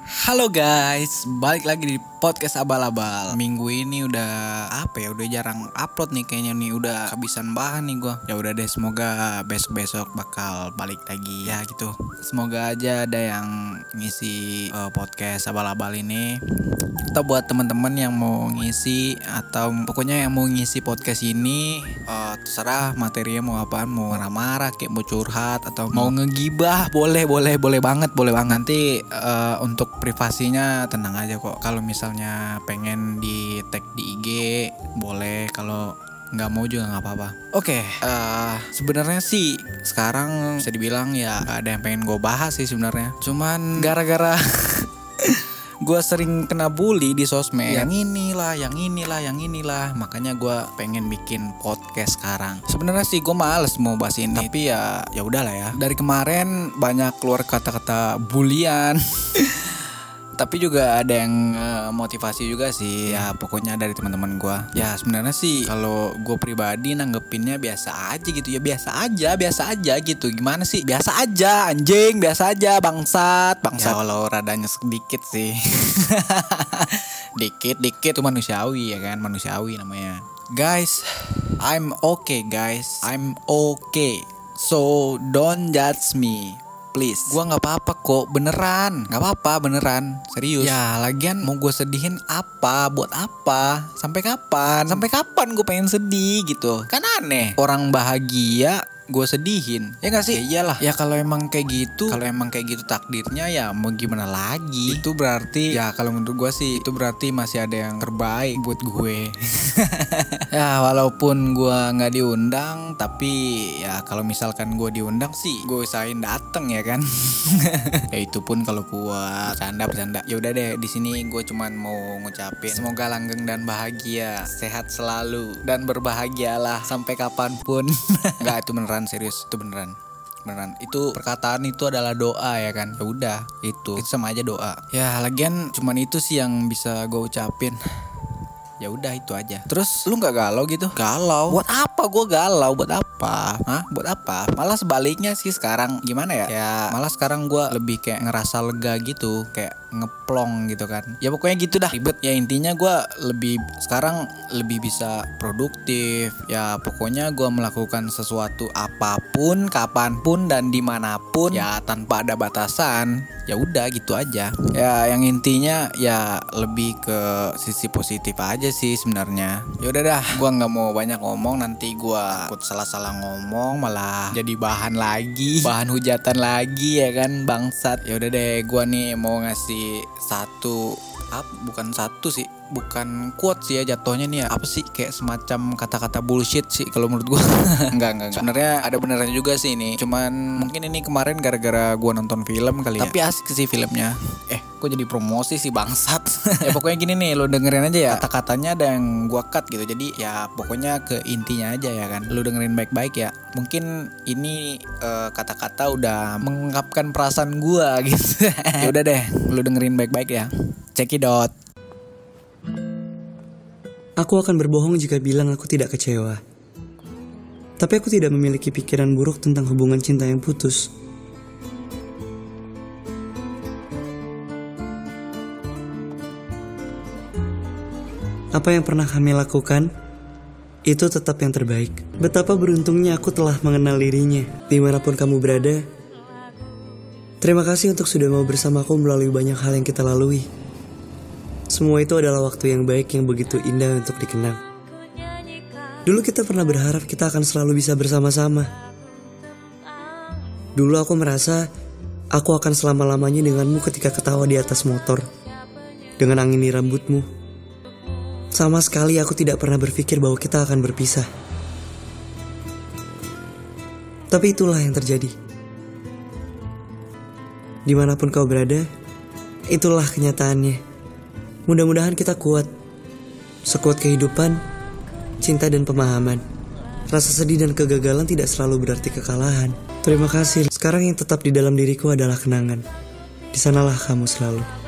Halo guys, balik lagi di podcast abal-abal. Minggu ini udah apa ya? Udah jarang upload nih kayaknya nih. Udah kehabisan bahan nih gua. Ya udah deh, semoga besok-besok bakal balik lagi ya gitu. Semoga aja ada yang ngisi uh, podcast abal-abal ini. Atau buat teman-teman yang mau ngisi atau pokoknya yang mau ngisi podcast ini uh, terserah materinya mau apaan, mau marah-marah kayak mau curhat atau mau ngegibah, boleh boleh boleh banget, boleh banget. Nanti uh, untuk privasinya tenang aja kok. Kalau misalnya pengen di tag di IG boleh. Kalau nggak mau juga nggak apa-apa. Oke, eh, sebenarnya sih sekarang bisa dibilang ya gak ada yang pengen gue bahas sih sebenarnya. Cuman gara-gara gue sering kena bully di sosmed yang inilah yang inilah yang inilah makanya gue pengen bikin podcast sekarang sebenarnya sih gue males mau bahas ini tapi ya ya udahlah ya dari kemarin banyak keluar kata-kata bulian tapi juga ada yang eh, motivasi juga sih. Ya pokoknya dari teman-teman gua. Ya sebenarnya sih kalau gue pribadi nanggepinnya biasa aja gitu ya. Biasa aja biasa aja gitu. Gimana sih? Biasa aja anjing. Biasa aja bangsat bangsat. Ya, kalau radanya sedikit sih. Dikit dikit. Tuh manusiawi ya kan? Manusiawi namanya. Guys I'm okay guys. I'm okay. So don't judge me please. Gua nggak apa-apa kok beneran. Nggak apa-apa beneran. Serius. Ya lagian mau gue sedihin apa buat apa sampai kapan? Sampai kapan gue pengen sedih gitu? Kan aneh. Orang bahagia gue sedihin. Ya gak sih? Ya iyalah. Ya kalau emang kayak gitu. Kalau emang kayak gitu takdirnya ya mau gimana lagi? Itu berarti ya kalau menurut gue sih itu berarti masih ada yang terbaik buat gue. Ya walaupun gue nggak diundang tapi ya kalau misalkan gue diundang sih gue usahain dateng ya kan? Ya itu pun kalau kuat bercanda bercanda. Ya udah deh di sini gue cuman mau ngucapin semoga langgeng dan bahagia sehat selalu dan berbahagialah sampai kapan pun. Nggak itu beneran serius itu beneran. Beneran. Itu perkataan itu adalah doa ya kan? Ya udah itu. Itu sama aja doa. Ya lagian cuman itu sih yang bisa gue ucapin. Ya udah itu aja. Terus lu nggak galau gitu? Galau. Buat apa gue galau? Buat apa? Hah? buat apa? Malah sebaliknya sih sekarang. Gimana ya? Ya malah sekarang gue lebih kayak ngerasa lega gitu. Kayak ngeplong gitu kan. Ya pokoknya gitu dah ribet. Ya intinya gue lebih sekarang lebih bisa produktif. Ya pokoknya gue melakukan sesuatu apa pun kapan pun dan di mana pun ya tanpa ada batasan. Ya udah gitu aja. Ya yang intinya ya lebih ke sisi positif aja sih sebenarnya. Ya udah dah gue nggak mau banyak ngomong. Nanti gue ikut salah-salah ngomong malah jadi bahan lagi. Bahan hujatan lagi ya kan bangsat. Ya udah deh gue nih mau ngasih satu up bukan satu sih bukan quote sih ya jatuhnya nih ya. Apa sih? Kayak semacam kata-kata bullshit sih kalau menurut gua. Enggak enggak, enggak. sebenarnya ada benernya juga sih ini. Cuman mungkin ini kemarin gara-gara gua nonton film kali ya. Tapi asik sih filmnya. Eh kok jadi promosi sih bangsat. Ya pokoknya gini nih lo dengerin aja ya. Kata-katanya ada yang gua cut gitu. Jadi ya pokoknya ke intinya aja ya kan. Lo dengerin baik-baik ya. Mungkin ini uh, kata-kata udah mengungkapkan perasaan gua gitu. Ya udah deh lo dengerin baik-baik ya. Cekidot Aku akan berbohong jika bilang aku tidak kecewa. Tapi aku tidak memiliki pikiran buruk tentang hubungan cinta yang putus. Apa yang pernah kami lakukan, itu tetap yang terbaik. Betapa beruntungnya aku telah mengenal dirinya. Di mana pun kamu berada, terima kasih untuk sudah mau bersamaku melalui banyak hal yang kita lalui. Semua itu adalah waktu yang baik yang begitu indah untuk dikenang. Dulu kita pernah berharap kita akan selalu bisa bersama-sama. Dulu aku merasa aku akan selama-lamanya denganmu ketika ketawa di atas motor. Dengan angin di rambutmu. Sama sekali aku tidak pernah berpikir bahwa kita akan berpisah. Tapi itulah yang terjadi. Di mana pun kau berada, itulah kenyataannya. Mudah-mudahan kita kuat. Sekuat kehidupan, cinta dan pemahaman. Rasa sedih dan kegagalan tidak selalu berarti kekalahan. Terima kasih. Sekarang yang tetap di dalam diriku adalah kenangan. Di sanalah kamu selalu.